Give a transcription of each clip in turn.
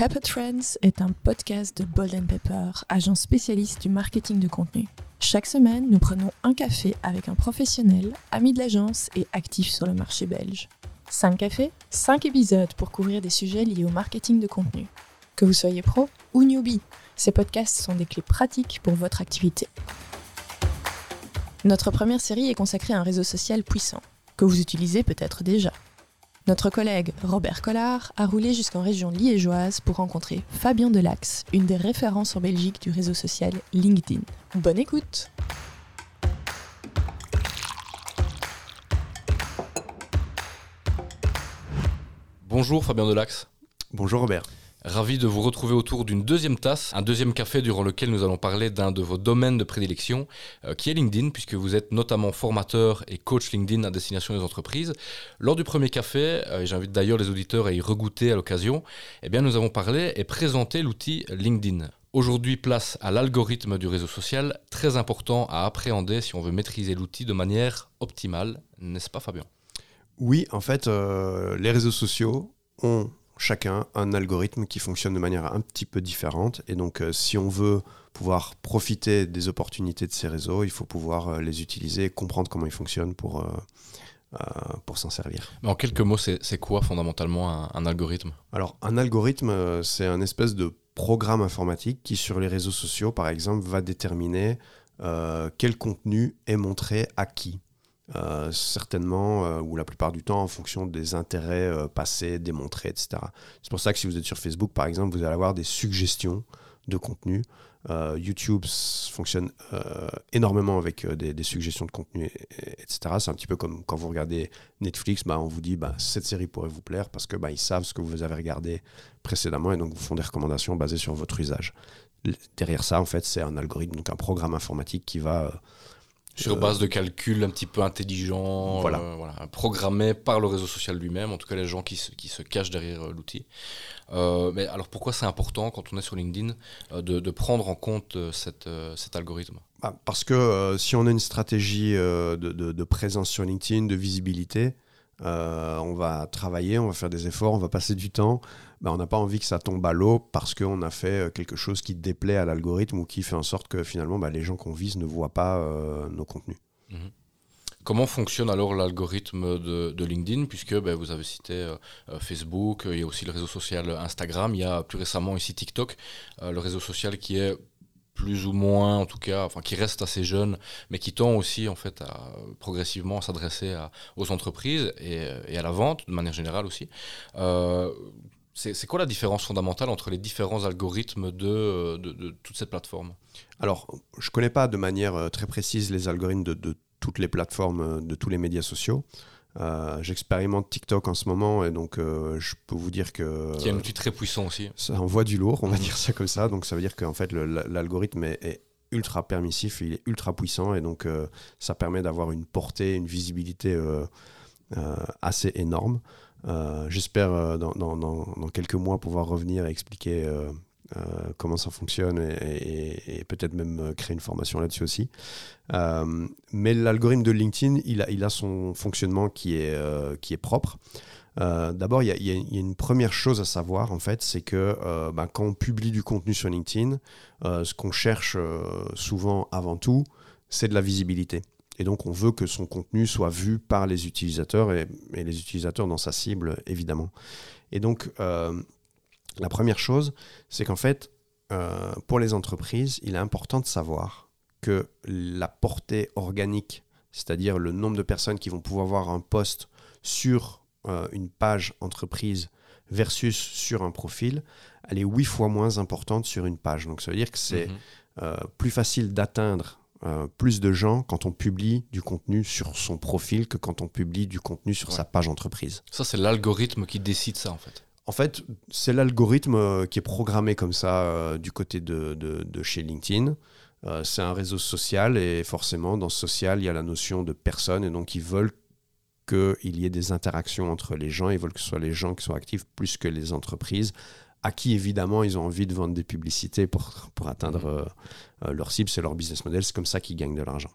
Pepper Trends est un podcast de Bold Pepper, agence spécialiste du marketing de contenu. Chaque semaine, nous prenons un café avec un professionnel, ami de l'agence et actif sur le marché belge. 5 cafés, 5 épisodes pour couvrir des sujets liés au marketing de contenu. Que vous soyez pro ou newbie, ces podcasts sont des clés pratiques pour votre activité. Notre première série est consacrée à un réseau social puissant, que vous utilisez peut-être déjà. Notre collègue Robert Collard a roulé jusqu'en région liégeoise pour rencontrer Fabien Delax, une des références en Belgique du réseau social LinkedIn. Bonne écoute Bonjour Fabien Delax. Bonjour Robert. Ravi de vous retrouver autour d'une deuxième tasse, un deuxième café durant lequel nous allons parler d'un de vos domaines de prédilection, euh, qui est LinkedIn, puisque vous êtes notamment formateur et coach LinkedIn à destination des entreprises. Lors du premier café, euh, et j'invite d'ailleurs les auditeurs à y regoûter à l'occasion, eh bien nous avons parlé et présenté l'outil LinkedIn. Aujourd'hui, place à l'algorithme du réseau social, très important à appréhender si on veut maîtriser l'outil de manière optimale, n'est-ce pas Fabien? Oui, en fait, euh, les réseaux sociaux ont chacun un algorithme qui fonctionne de manière un petit peu différente. Et donc, euh, si on veut pouvoir profiter des opportunités de ces réseaux, il faut pouvoir euh, les utiliser et comprendre comment ils fonctionnent pour, euh, pour s'en servir. Mais en quelques mots, c'est quoi fondamentalement un, algorithme? Alors, un algorithme, c'est un espèce de programme informatique qui, sur les réseaux sociaux, par exemple, va déterminer quel contenu est montré à qui. Euh, certainement, euh, ou la plupart du temps, en fonction des intérêts euh, passés, démontrés, etc. C'est pour ça que si vous êtes sur Facebook, par exemple, vous allez avoir des suggestions de contenu. YouTube fonctionne énormément avec des, suggestions de contenu, etc. C'est un petit peu comme quand vous regardez Netflix, bah, on vous dit bah, cette série pourrait vous plaire parce que bah, ils savent ce que vous avez regardé précédemment et donc vous font des recommandations basées sur votre usage. Derrière ça, en fait, c'est un algorithme, donc un programme informatique qui va sur base de calculs un petit peu intelligents, voilà. Euh, voilà, programmés par le réseau social lui-même, en tout cas les gens qui se, qui se cachent derrière euh, l'outil. Euh, mais alors pourquoi c'est important quand on est sur LinkedIn de, de, prendre en compte cette, cet algorithme? Bah, Parce que si on a une stratégie de, de, de, présence sur LinkedIn, de visibilité, on va travailler, on va faire des efforts, on va passer du temps bah, on n'a pas envie que ça tombe à l'eau parce qu'on a fait euh, quelque chose qui déplaît à l'algorithme ou qui fait en sorte que finalement bah, les gens qu'on vise ne voient pas euh, nos contenus. Mhm. Comment fonctionne alors l'algorithme de, LinkedIn Puisque bah, vous avez cité euh, Facebook, il y a aussi le réseau social Instagram, il y a plus récemment ici TikTok, le réseau social qui est plus ou moins, en tout cas, enfin qui reste assez jeune, mais qui tend aussi en fait à progressivement s'adresser aux entreprises et, et, à la vente de manière générale aussi. C'est quoi la différence fondamentale entre les différents algorithmes de, de, toute cette plateforme Alors, je ne connais pas de manière euh, très précise les algorithmes de, toutes les plateformes, euh, de tous les médias sociaux. Euh, j'expérimente TikTok en ce moment et donc je peux vous dire que. Qui est un outil très puissant aussi. Ça envoie du lourd, on va dire ça comme ça. Donc ça veut dire qu'en fait l'algorithme est, ultra permissif, il est ultra puissant et donc ça permet d'avoir une portée, une visibilité assez énorme. Euh, j'espère euh, dans, dans, dans, quelques mois pouvoir revenir et expliquer euh, comment ça fonctionne et, peut-être même créer une formation là-dessus aussi. mais l'algorithme de LinkedIn, il a, son fonctionnement qui est, qui est propre. D'abord, il y, a une première chose à savoir, en fait, c'est que bah, quand on publie du contenu sur LinkedIn, ce qu'on cherche souvent avant tout, c'est de la visibilité. Et donc, on veut que son contenu soit vu par les utilisateurs et, les utilisateurs dans sa cible, évidemment. Et donc, euh, la première chose, c'est qu'en fait, euh, pour les entreprises, il est important de savoir que la portée organique, c'est-à-dire le nombre de personnes qui vont pouvoir voir un post sur euh, une page entreprise versus sur un profil, elle est huit fois moins importante sur une page. Donc ça veut dire que c'est mhm. plus facile d'atteindre euh, plus de gens quand on publie du contenu sur son profil que quand on publie du contenu sur sa page entreprise. Ça, c'est l'algorithme qui décide ça, en fait. En fait, c'est l'algorithme euh, qui est programmé comme ça euh, du côté de, de, chez LinkedIn. c'est un réseau social et forcément, dans ce social, il y a la notion de personne et donc ils veulent qu'il y ait des interactions entre les gens. Ils veulent que ce soit les gens qui soient actifs plus que les entreprises à qui évidemment ils ont envie de vendre des publicités pour, pour atteindre euh, euh, leur cible, c'est leur business model, c'est comme ça qu'ils gagnent de l'argent.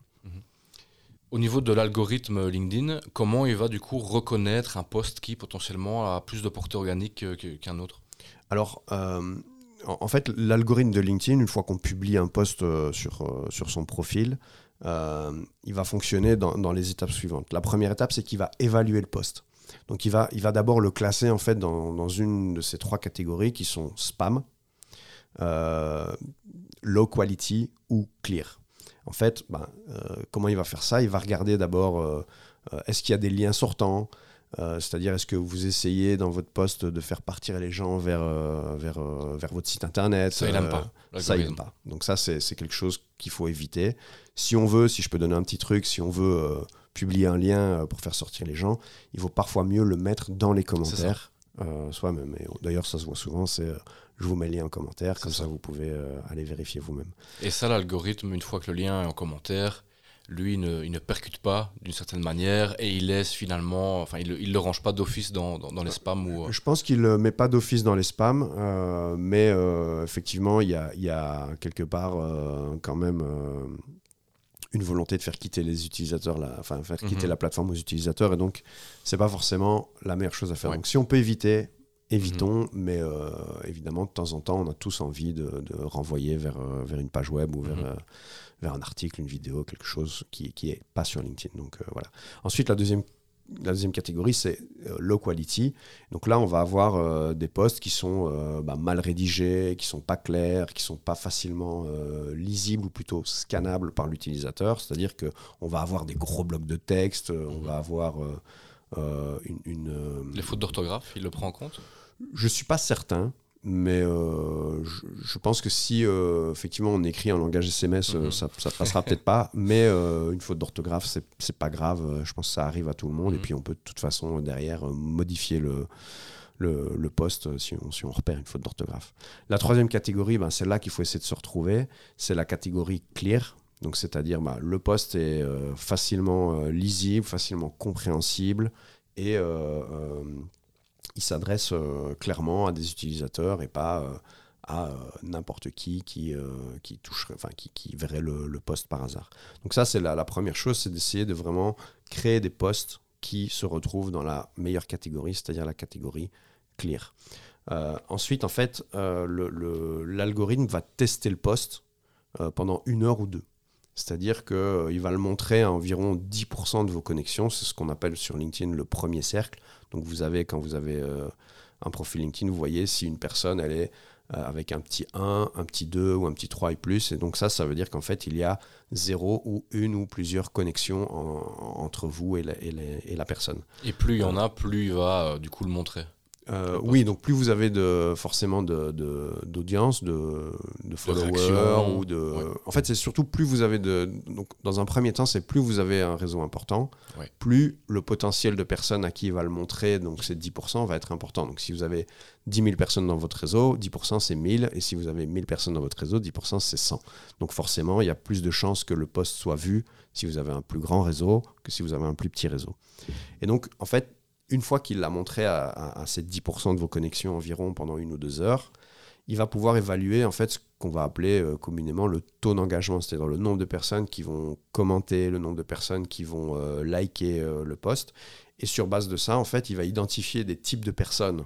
Au niveau de l'algorithme LinkedIn, comment il va du coup reconnaître un poste qui potentiellement a plus de portée organique qu'un autre? Alors, euh, en, fait, l'algorithme de LinkedIn, une fois qu'on publie un post euh, sur, euh, son profil, euh, il va fonctionner dans, les étapes suivantes. La première étape, c'est qu'il va évaluer le post. Donc, il va, d'abord le classer en fait dans, une de ces trois catégories qui sont spam, euh, low quality ou clear. En fait, ben, euh, comment il va faire ça? Il va regarder d'abord euh, euh, est-ce qu'il y a des liens sortants? C'est-à-dire, est-ce que vous essayez dans votre poste de faire partir les gens vers, vers, vers votre site internet? Ça, il n'aime pas. ça, il pas. Donc ça, c'est quelque chose qu'il faut éviter. Si on veut, si je peux donner un petit truc, si on veut publier un lien pour faire sortir les gens, il vaut parfois mieux le mettre dans les commentaires euh, soi-même. Et D'ailleurs, ça se voit souvent, c'est euh, je vous mets le lien en commentaire, comme ça. ça. vous pouvez euh, aller vérifier vous-même. Et ça, l'algorithme, une fois que le lien est en commentaire, lui, il ne, il ne percute pas d'une certaine manière et il laisse finalement, enfin, il ne le range pas d'office dans, dans, dans les spams ou. euh, Je pense qu'il ne met pas d'office dans les spams, euh, mais euh, effectivement, il y a, y a quelque part euh, quand même euh, une volonté de faire quitter les utilisateurs, la, enfin faire quitter Mhm. la plateforme aux utilisateurs, et donc c'est pas forcément la meilleure chose à faire. Ouais. Donc si on peut éviter, évitons, mais euh, évidemment de temps en temps, on a tous envie de, de renvoyer vers, euh, vers une page web ou vers, Mhm. euh, vers un article, une vidéo, quelque chose qui qui est pas sur LinkedIn. Donc euh, voilà. Ensuite, la deuxième la deuxième catégorie, c'est euh, low quality. Donc là, on va avoir euh, des posts qui sont euh, bah, mal rédigés, qui sont pas clairs, qui sont pas facilement euh, lisibles ou plutôt scannables par l'utilisateur. C'est-à-dire que on va avoir des gros blocs de texte, on Mhm. va avoir une. une, Les fautes d'orthographe, il le prend en compte? Je suis pas certain. Mais euh, je, je pense que si euh, effectivement on écrit en langage SMS, euh, Mhm. ça, ça passera peut-être pas. Mais une faute d'orthographe, c'est pas grave. Je pense que ça arrive à tout le monde. Et Mhm. puis on peut de toute façon derrière modifier le, le, le poste si on, si on repère une faute d'orthographe. La troisième catégorie, ben, c'est là qu'il faut essayer de se retrouver. C'est la catégorie clear. Donc c'est-à-dire ben, le poste est facilement lisible, facilement compréhensible et il s'adresse euh, clairement à des utilisateurs et pas euh, à euh, n'importe qui qui, qui toucherait, enfin qui, verrait le, poste par hasard. Donc ça c'est la, première chose, c'est d'essayer de vraiment créer des postes qui se retrouvent dans la meilleure catégorie, c'est-à-dire la catégorie clear. Ensuite, en fait, l'algorithme va tester le poste pendant une heure ou deux. C'est-à-dire qu'il va le montrer à environ 10% de vos connexions. C'est ce qu'on appelle sur LinkedIn le premier cercle. Donc vous avez, quand vous avez euh, un profil LinkedIn, vous voyez si une personne, elle est euh, avec un petit 1, un petit 2 ou un petit 3 et plus. Et donc ça, ça veut dire qu'en fait, il y a zéro ou une ou plusieurs connexions en- entre vous et la, et la- et la personne. Et plus il y en a, plus il va euh, du coup le montrer. Euh, oui, donc plus vous avez de, forcément d'audience, de, de, de followers ou de. ouais. En fait, c'est surtout plus vous avez de. Donc, dans un premier temps, c'est plus vous avez un réseau important, Ouais. plus le potentiel de personnes à qui il va le montrer, donc ces 10%, va être important. Donc, si vous avez 10 000 personnes dans votre réseau, 10% c'est 1000, et si vous avez 1000 personnes dans votre réseau, 10% c'est 100. Donc, forcément, il y a plus de chances que le post soit vu si vous avez un plus grand réseau que si vous avez un plus petit réseau. Et donc, en fait, une fois qu'il l'a montré à, ces 10% de vos connexions environ pendant une ou deux heures, il va pouvoir évaluer en fait ce qu'on va appeler euh, communément le taux d'engagement, c'est-à-dire le nombre de personnes qui vont commenter, le nombre de personnes qui vont euh, liker euh, le post. Et sur base de ça, en fait, il va identifier des types de personnes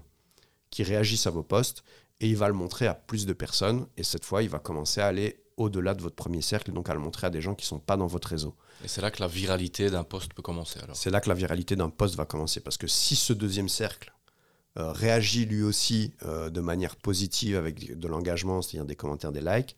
qui réagissent à vos posts et il va le montrer à plus de personnes. Et cette fois, il va commencer à aller au-delà de votre premier cercle, donc à le montrer à des gens qui ne sont pas dans votre réseau. Et c'est là que la viralité d'un poste peut commencer alors. C'est là que la viralité d'un post va commencer. Parce que si ce deuxième cercle euh, réagit lui aussi euh, de manière positive avec de l'engagement, c'est-à-dire des commentaires, des likes,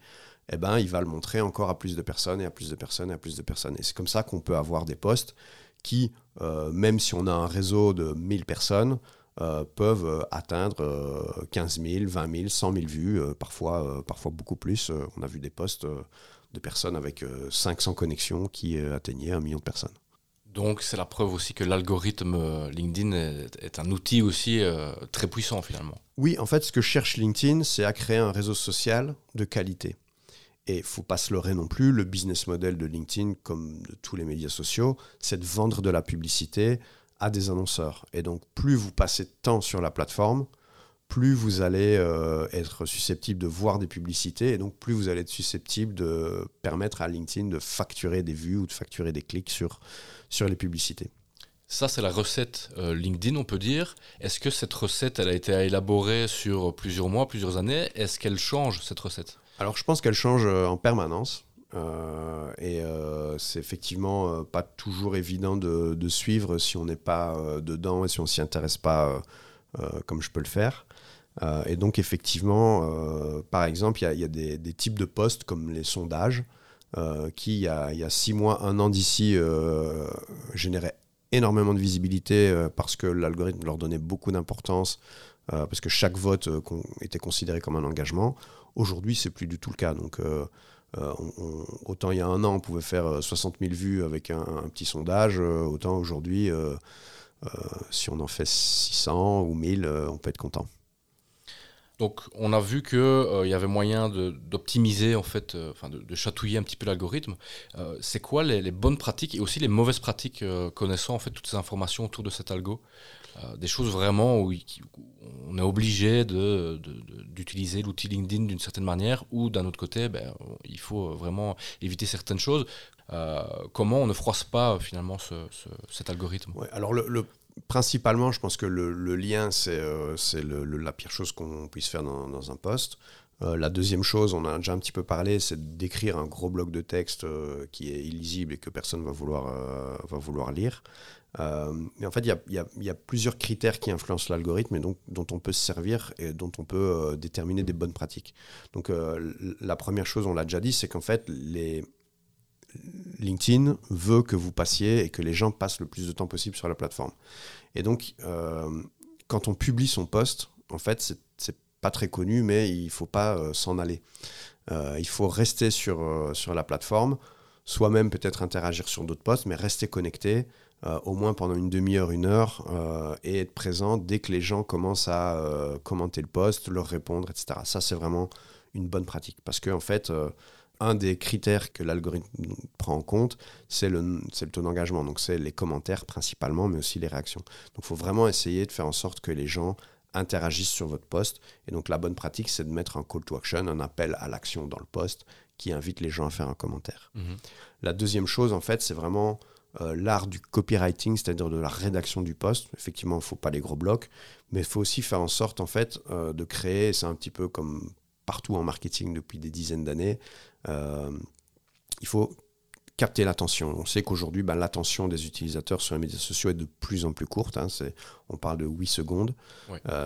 eh ben, il va le montrer encore à plus de personnes et à plus de personnes et à plus de personnes. Et c'est comme ça qu'on peut avoir des posts qui, euh, même si on a un réseau de 1000 personnes, euh, peuvent euh, atteindre euh, 15 000, 20 000, 100 000 vues, euh, parfois, parfois beaucoup plus. On a vu des posts de personnes avec euh, 500 connexions qui atteignaient un million de personnes. Donc c'est la preuve aussi que l'algorithme LinkedIn est, est un outil aussi très puissant finalement. Oui, en fait, ce que cherche LinkedIn, c'est à créer un réseau social de qualité. Et il faut pas se leurrer non plus, le business model de LinkedIn, comme de tous les médias sociaux, c'est de vendre de la publicité à des annonceurs. Et donc, plus vous passez de temps sur la plateforme, plus vous allez euh, être susceptible de voir des publicités, et donc plus vous allez être susceptible de permettre à LinkedIn de facturer des vues ou de facturer des clics sur, sur les publicités. Ça, c'est la recette LinkedIn, on peut dire. Est-ce que cette recette, elle a été élaborée sur plusieurs mois, plusieurs années? Est-ce qu'elle change, cette recette? Alors, je pense qu'elle change en permanence. Euh, et euh, c'est effectivement euh, pas toujours évident de, suivre si on n'est pas dedans et si on s'y intéresse pas comme je peux le faire. et donc effectivement, par exemple, il y, a des, types de postes comme les sondages qui, il y, a, six mois, un an d'ici, généraient énormément de visibilité parce que l'algorithme leur donnait beaucoup d'importance, parce que chaque vote était considéré comme un engagement. Aujourd'hui, c'est plus du tout le cas. Donc euh, autant il y a un an, on pouvait faire 60 euh, 000 vues avec un, petit sondage, euh, autant aujourd'hui, si on en fait 600 ou 1000, on peut être content. Donc, on a vu qu'il il y avait moyen d'optimiser, en fait, enfin de, chatouiller un petit peu l'algorithme. c'est quoi les, bonnes pratiques et aussi les mauvaises pratiques connaissant en fait toutes ces informations autour de cet algo? Euh, des choses vraiment où, on est obligé d'utiliser l'outil LinkedIn d'une certaine manière ou d'un autre côté, ben, il faut vraiment éviter certaines choses. Euh, comment on ne froisse pas finalement cet algorithme? Alors le, principalement, je pense que le, lien, c'est euh, la pire chose qu'on puisse faire dans, un poste. la deuxième chose, on a déjà un petit peu parlé, c'est d'écrire un gros bloc de texte qui est illisible et que personne va vouloir, va vouloir lire. Euh, mais en fait, il y, a, plusieurs critères qui influencent l'algorithme et donc, dont on peut se servir et dont on peut euh, déterminer des bonnes pratiques. Donc, euh, la première chose, on l'a déjà dit, c'est qu'en fait, les, LinkedIn veut que vous passiez et que les gens passent le plus de temps possible sur la plateforme. Et donc, quand on publie son post, en fait, c'est pas très connu, mais il faut pas s'en aller. il faut rester sur, sur la plateforme, soi-même peut-être interagir sur d'autres posts, mais rester connecté. Euh, au moins pendant une demi-heure, une heure, euh, et être présent dès que les gens commencent à euh, commenter le post, leur répondre, etc. Ça, c'est vraiment une bonne pratique. Parce qu'en en fait, un des critères que l'algorithme prend en compte, c'est le, le, taux d'engagement. Donc, c'est les commentaires principalement, mais aussi les réactions. Donc, il faut vraiment essayer de faire en sorte que les gens interagissent sur votre post. Et donc, la bonne pratique, c'est de mettre un call to action, un appel à l'action dans le post qui invite les gens à faire un commentaire. Mhm. La deuxième chose, en fait, c'est vraiment euh, l'art du copywriting, c'est-à-dire de la rédaction du poste. Effectivement, il ne faut pas les gros blocs, mais il faut aussi faire en sorte en fait euh, de créer, c'est un petit peu comme partout en marketing depuis des dizaines d'années, il faut capter l'attention. On sait qu'aujourd'hui, ben, l'attention des utilisateurs sur les médias sociaux est de plus en plus courte. Hein. on parle de 8 secondes.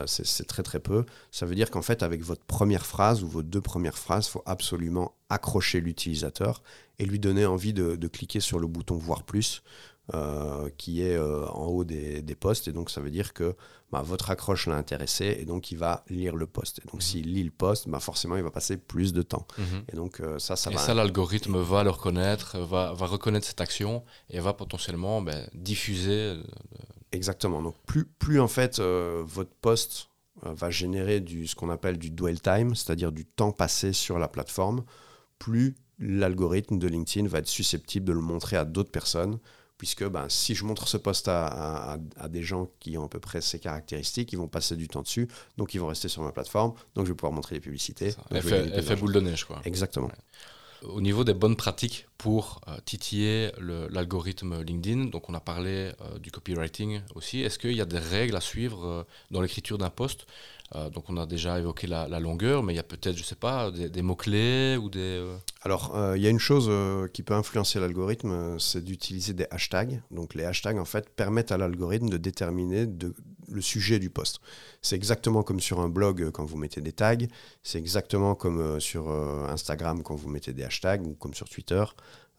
c'est très très peu. Ça veut dire qu'en fait, avec votre première phrase ou vos deux premières phrases, il faut absolument accrocher l'utilisateur et lui donner envie de, cliquer sur le bouton voir plus euh, qui est euh, en haut des, des posts. Et donc, ça veut dire que bah, votre accroche l'a intéressé et donc il va lire le post. Et donc, mhm. s'il lit le post, bah, forcément, il va passer plus de temps. Mhm. Et donc, euh, ça, ça et ça, l'algorithme va le reconnaître, va, va, reconnaître cette action et va potentiellement ben, diffuser. Exactement. Donc, plus, plus en fait, votre post va générer du, ce qu'on appelle du dwell time, c'est-à-dire du temps passé sur la plateforme, plus l'algorithme de LinkedIn va être susceptible de le montrer à d'autres personnes, puisque ben, si je montre ce post à, des gens qui ont à peu près ces caractéristiques, ils vont passer du temps dessus, donc ils vont rester sur ma plateforme, donc je vais pouvoir montrer les publicités. Effet, boule de neige, quoi. Exactement. Au niveau des bonnes pratiques pour euh, titiller l'algorithme LinkedIn, donc on a parlé euh, du copywriting aussi, est-ce qu'il y a des règles à suivre euh, dans l'écriture d'un post euh, donc on a déjà évoqué la, longueur, mais il y a peut-être, je ne sais pas, des, mots-clés ou des... Euh, Alors, euh, il y a une chose qui peut influencer l'algorithme, c'est d'utiliser des hashtags. Donc les hashtags, en fait, permettent à l'algorithme de déterminer le sujet du post. C'est exactement comme sur un blog quand vous mettez des tags, c'est exactement comme sur Instagram quand vous mettez des hashtags ou comme sur Twitter.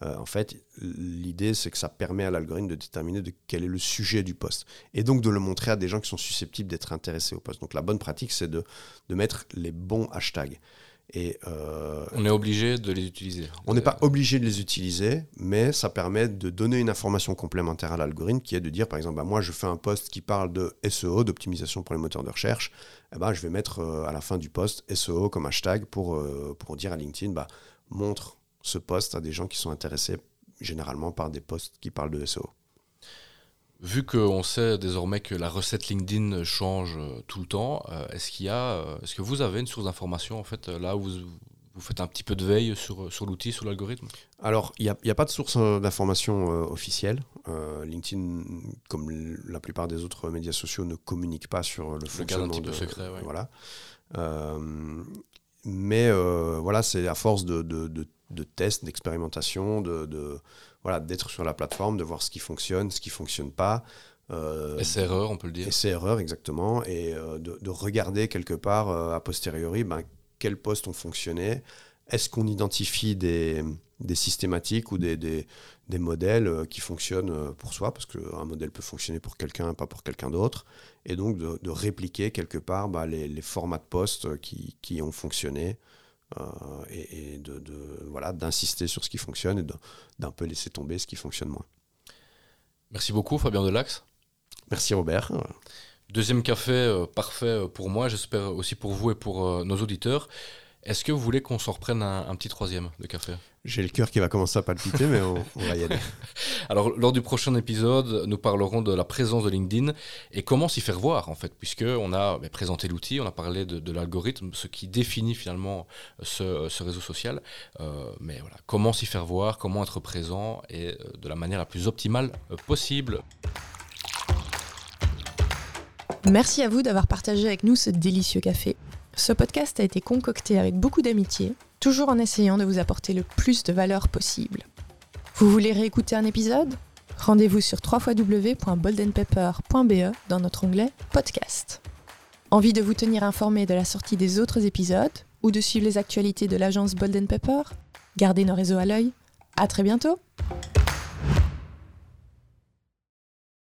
Euh, en fait, l'idée, c'est que ça permet à l'algorithme de déterminer de quel est le sujet du poste. Et donc de le montrer à des gens qui sont susceptibles d'être intéressés au poste. Donc la bonne pratique, c'est de, mettre les bons hashtags. Et, euh, on est obligé de les utiliser. On n'est pas obligé de les utiliser, mais ça permet de donner une information complémentaire à l'algorithme qui est de dire, par exemple, bah, moi je fais un poste qui parle de SEO, d'optimisation pour les moteurs de recherche. Eh ben, je vais mettre euh, à la fin du poste SEO comme hashtag pour, pour dire à LinkedIn, bah, montre ce poste à des gens qui sont intéressés généralement par des postes qui parlent de SEO. Vu qu'on sait désormais que la recette LinkedIn change euh, tout le temps, euh, est-ce qu'il y a, euh, est-ce que vous avez une source d'information en fait là où vous, vous faites un petit peu de veille sur, sur l'outil, sur l'algorithme? Alors, il n'y a, a, pas de source d'information euh, officielle. Euh, LinkedIn, comme la plupart des autres médias sociaux, ne communique pas sur le, le fonctionnement. un petit peu secret, ouais. Voilà. mais voilà, c'est à force de, de, de, de tests, d'expérimentation, de, voilà, d'être sur la plateforme, de voir ce qui fonctionne, ce qui fonctionne pas. Euh, essai-erreur, on peut le dire. Essai-erreur, exactement. Et de, de, regarder quelque part, a posteriori, ben, quels postes ont fonctionné, est-ce qu'on identifie des, des, systématiques ou des, des, des, modèles euh, qui fonctionnent euh, pour soi, parce qu'un modèle peut fonctionner pour quelqu'un, pas pour quelqu'un d'autre, et donc de, de, répliquer quelque part bah, les, les, formats de postes qui, qui ont fonctionné, euh, et, et, de, voilà, d'insister sur ce qui fonctionne et d'un peu laisser tomber ce qui fonctionne moins. Merci beaucoup Fabien Delax. Merci Robert. Deuxième café euh, parfait euh, pour moi, j'espère aussi pour vous et pour euh, nos auditeurs. Est-ce que vous voulez qu'on s'en reprenne un, un, petit troisième de café? J'ai le cœur qui va commencer à palpiter, mais on, on, va y aller. Alors, lors du prochain épisode, nous parlerons de la présence de LinkedIn et comment s'y faire voir, en fait, puisqu'on a bah, présenté l'outil, on a parlé de, de l'algorithme, ce qui définit finalement ce, ce réseau social. Euh, mais voilà, comment s'y faire voir, comment être présent et de la manière la plus optimale possible. Merci à vous d'avoir partagé avec nous ce délicieux café. Ce podcast a été concocté avec beaucoup d'amitié, toujours en essayant de vous apporter le plus de valeur possible. Vous voulez réécouter un épisode? Rendez-vous sur www.boldenpepper.be dans notre onglet Podcast. Envie de vous tenir informé de la sortie des autres épisodes ou de suivre les actualités de l'agence Bolden Pepper? Gardez nos réseaux à l'œil. À très bientôt